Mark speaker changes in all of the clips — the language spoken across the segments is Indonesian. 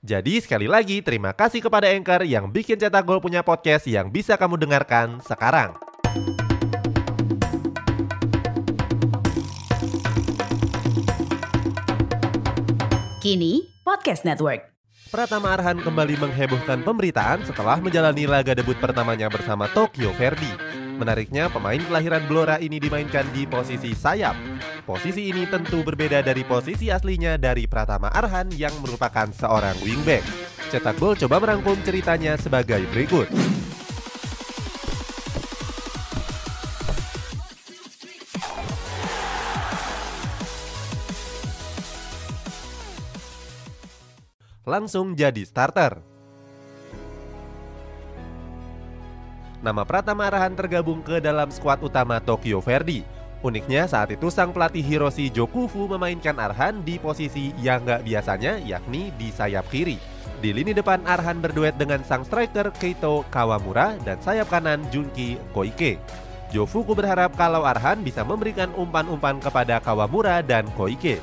Speaker 1: Jadi sekali lagi terima kasih kepada Anchor yang bikin Cetak Gol punya podcast yang bisa kamu dengarkan sekarang.
Speaker 2: Kini Podcast Network.
Speaker 1: Pratama Arhan kembali menghebohkan pemberitaan setelah menjalani laga debut pertamanya bersama Tokyo Verdy. Menariknya, pemain kelahiran Blora ini dimainkan di posisi sayap. Posisi ini tentu berbeda dari posisi aslinya dari Pratama Arhan yang merupakan seorang wingback. Cetak Gol coba merangkum ceritanya sebagai berikut. Langsung jadi starter. Nama Pratama Arhan tergabung ke dalam skuad utama Tokyo Verdy. Uniknya saat itu sang pelatih Hiroshi Jokufu memainkan Arhan di posisi yang gak biasanya yakni di sayap kiri. Di lini depan Arhan berduet dengan sang striker Keito Kawamura dan sayap kanan Junki Koike. Jofuku berharap kalau Arhan bisa memberikan umpan-umpan kepada Kawamura dan Koike.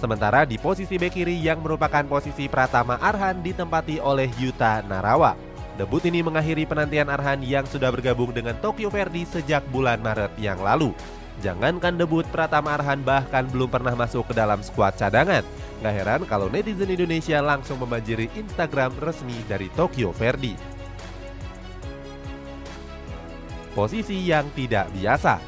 Speaker 1: Sementara di posisi bek kiri yang merupakan posisi Pratama Arhan ditempati oleh Yuta Narawa. Debut ini mengakhiri penantian Arhan yang sudah bergabung dengan Tokyo Verdy sejak bulan Maret yang lalu. Jangankan debut, Pratama Arhan bahkan belum pernah masuk ke dalam skuad cadangan. Gak heran kalau netizen Indonesia langsung membanjiri Instagram resmi dari Tokyo Verdy. Posisi yang tidak biasa.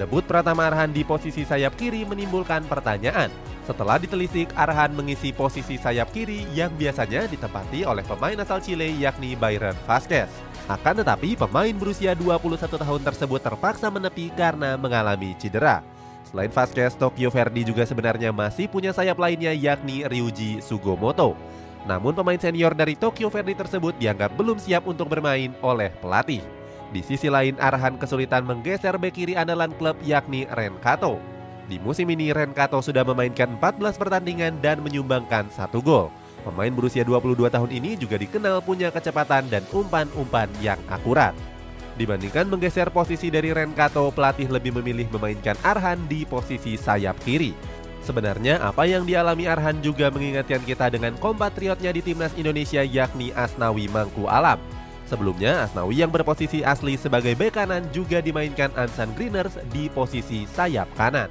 Speaker 1: Debut Pratama Arhan di posisi sayap kiri menimbulkan pertanyaan. Setelah ditelisik, Arhan mengisi posisi sayap kiri yang biasanya ditempati oleh pemain asal Chile yakni Byron Vasquez. Akan tetapi pemain berusia 21 tahun tersebut terpaksa menepi karena mengalami cedera. Selain Vasquez, Tokyo Verdy juga sebenarnya masih punya sayap lainnya yakni Ryuji Sugomoto. Namun pemain senior dari Tokyo Verdy tersebut dianggap belum siap untuk bermain oleh pelatih. Di sisi lain, Arhan kesulitan menggeser bek kiri andalan klub yakni Ren Kato. Di musim ini Renkato sudah memainkan 14 pertandingan dan menyumbangkan satu gol. Pemain berusia 22 tahun ini juga dikenal punya kecepatan dan umpan-umpan yang akurat. Dibandingkan menggeser posisi dari Renkato, pelatih lebih memilih memainkan Arhan di posisi sayap kiri. Sebenarnya apa yang dialami Arhan juga mengingatkan kita dengan kompatriotnya di timnas Indonesia yakni Asnawi Mangku Alam. Sebelumnya, Asnawi yang berposisi asli sebagai bek kanan juga dimainkan Ansan Greeners di posisi sayap kanan.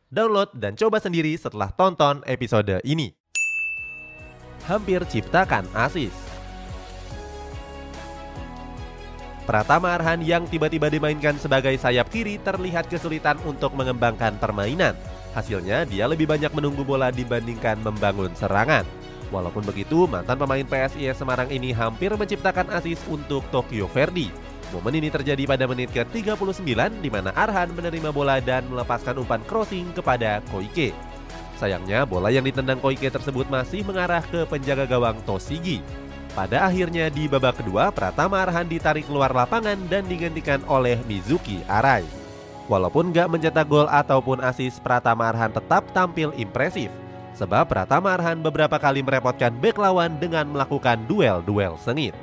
Speaker 1: download dan coba sendiri setelah tonton episode ini. Hampir ciptakan asis. Pratama Arhan yang tiba-tiba dimainkan sebagai sayap kiri terlihat kesulitan untuk mengembangkan permainan. Hasilnya dia lebih banyak menunggu bola dibandingkan membangun serangan. Walaupun begitu, mantan pemain PSIS Semarang ini hampir menciptakan asis untuk Tokyo Verdy. Momen ini terjadi pada menit ke-39 di mana Arhan menerima bola dan melepaskan umpan crossing kepada Koike. Sayangnya bola yang ditendang Koike tersebut masih mengarah ke penjaga gawang Toshigi. Pada akhirnya di babak kedua, Pratama Arhan ditarik keluar lapangan dan digantikan oleh Mizuki Arai. Walaupun gak mencetak gol ataupun asis, Pratama Arhan tetap tampil impresif. Sebab Pratama Arhan beberapa kali merepotkan bek lawan dengan melakukan duel-duel sengit.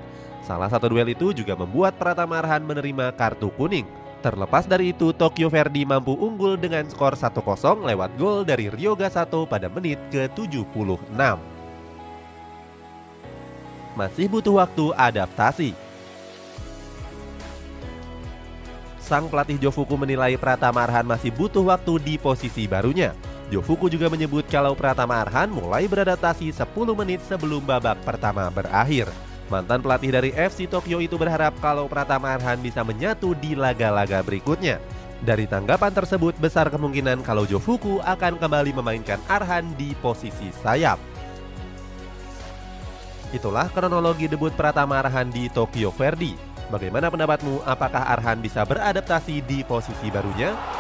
Speaker 1: Salah satu duel itu juga membuat Pratama Arhan menerima kartu kuning. Terlepas dari itu, Tokyo Verdy mampu unggul dengan skor 1-0 lewat gol dari Ryoga Sato pada menit ke-76. Masih butuh waktu adaptasi. Sang pelatih Jofuku menilai Pratama Arhan masih butuh waktu di posisi barunya. Jofuku juga menyebut kalau Pratama Arhan mulai beradaptasi 10 menit sebelum babak pertama berakhir. Mantan pelatih dari FC Tokyo itu berharap kalau Pratama Arhan bisa menyatu di laga-laga berikutnya. Dari tanggapan tersebut, besar kemungkinan kalau Jofuku akan kembali memainkan Arhan di posisi sayap. Itulah kronologi debut Pratama Arhan di Tokyo Verdy. Bagaimana pendapatmu? Apakah Arhan bisa beradaptasi di posisi barunya?